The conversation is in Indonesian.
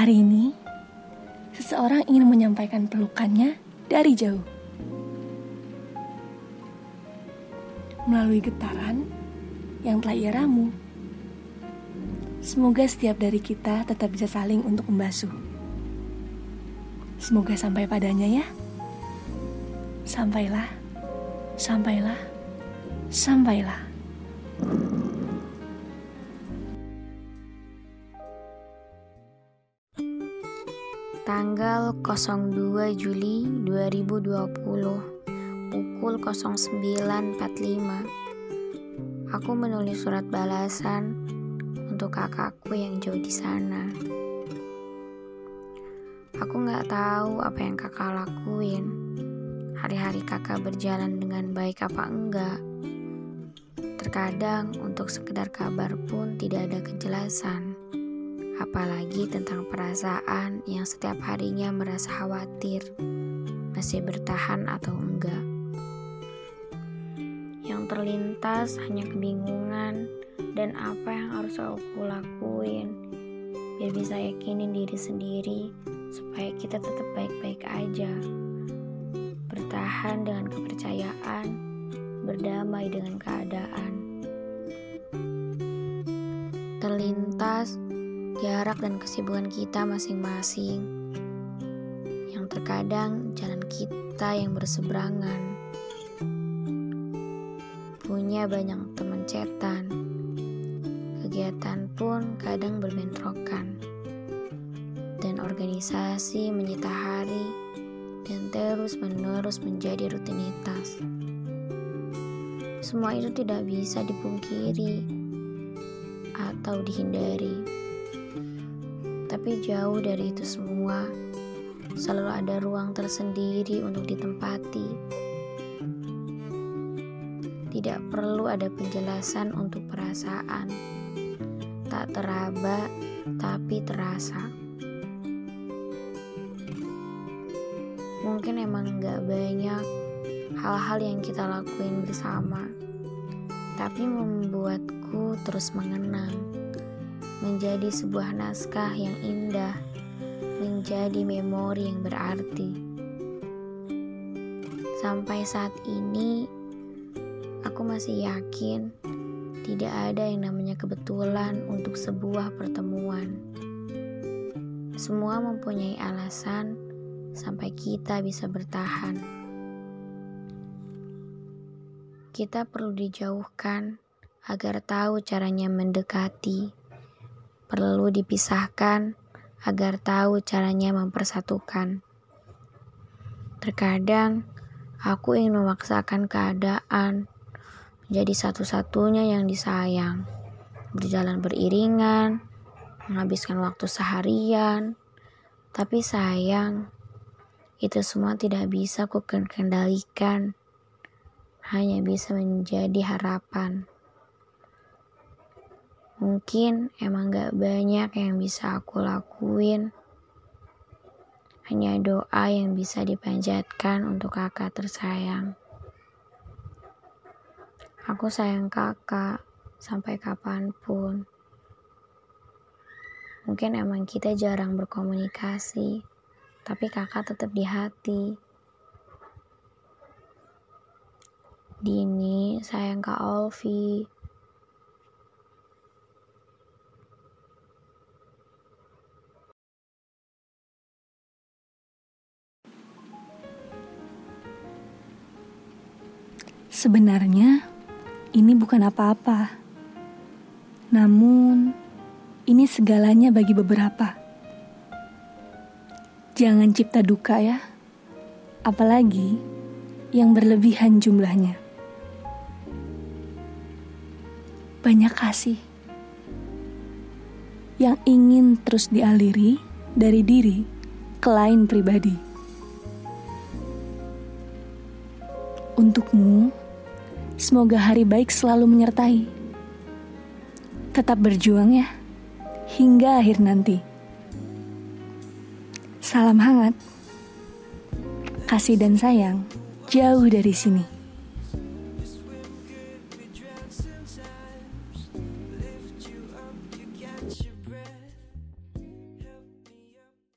Hari ini, seseorang ingin menyampaikan pelukannya dari jauh. Melalui getaran yang telah ia ramu. Semoga setiap dari kita tetap bisa saling untuk membasuh. Semoga sampai padanya ya. Sampailah, sampailah, sampailah. Tanggal 02 Juli 2020 Pukul 09.45 Aku menulis surat balasan untuk kakakku yang jauh di sana. Aku nggak tahu apa yang kakak lakuin. Hari-hari kakak berjalan dengan baik apa enggak. Terkadang untuk sekedar kabar pun tidak ada kejelasan apalagi tentang perasaan yang setiap harinya merasa khawatir masih bertahan atau enggak. Yang terlintas hanya kebingungan dan apa yang harus aku lakuin biar bisa yakinin diri sendiri supaya kita tetap baik-baik aja. Bertahan dengan kepercayaan, berdamai dengan keadaan. Terlintas jarak dan kesibukan kita masing-masing, yang terkadang jalan kita yang berseberangan. Punya banyak teman cetan, kegiatan pun kadang berbentrokan, dan organisasi menyita hari dan terus-menerus menjadi rutinitas. Semua itu tidak bisa dipungkiri atau dihindari. Tapi jauh dari itu semua, selalu ada ruang tersendiri untuk ditempati. Tidak perlu ada penjelasan untuk perasaan. Tak teraba, tapi terasa. Mungkin emang gak banyak hal-hal yang kita lakuin bersama, tapi membuatku terus mengenang menjadi sebuah naskah yang indah, menjadi memori yang berarti. Sampai saat ini, aku masih yakin tidak ada yang namanya kebetulan untuk sebuah pertemuan. Semua mempunyai alasan sampai kita bisa bertahan. Kita perlu dijauhkan agar tahu caranya mendekati perlu dipisahkan agar tahu caranya mempersatukan. Terkadang aku ingin memaksakan keadaan menjadi satu-satunya yang disayang, berjalan beriringan, menghabiskan waktu seharian, tapi sayang, itu semua tidak bisa ku kendalikan, hanya bisa menjadi harapan. Mungkin emang gak banyak yang bisa aku lakuin. Hanya doa yang bisa dipanjatkan untuk kakak tersayang. Aku sayang kakak sampai kapan pun. Mungkin emang kita jarang berkomunikasi, tapi kakak tetap di hati. Dini, sayang Kak Olvi. Sebenarnya, ini bukan apa-apa. Namun, ini segalanya bagi beberapa. Jangan cipta duka ya. Apalagi yang berlebihan jumlahnya. Banyak kasih yang ingin terus dialiri dari diri ke lain pribadi. Untukmu, Semoga hari baik selalu menyertai. Tetap berjuang ya, hingga akhir nanti. Salam hangat, kasih dan sayang jauh dari sini.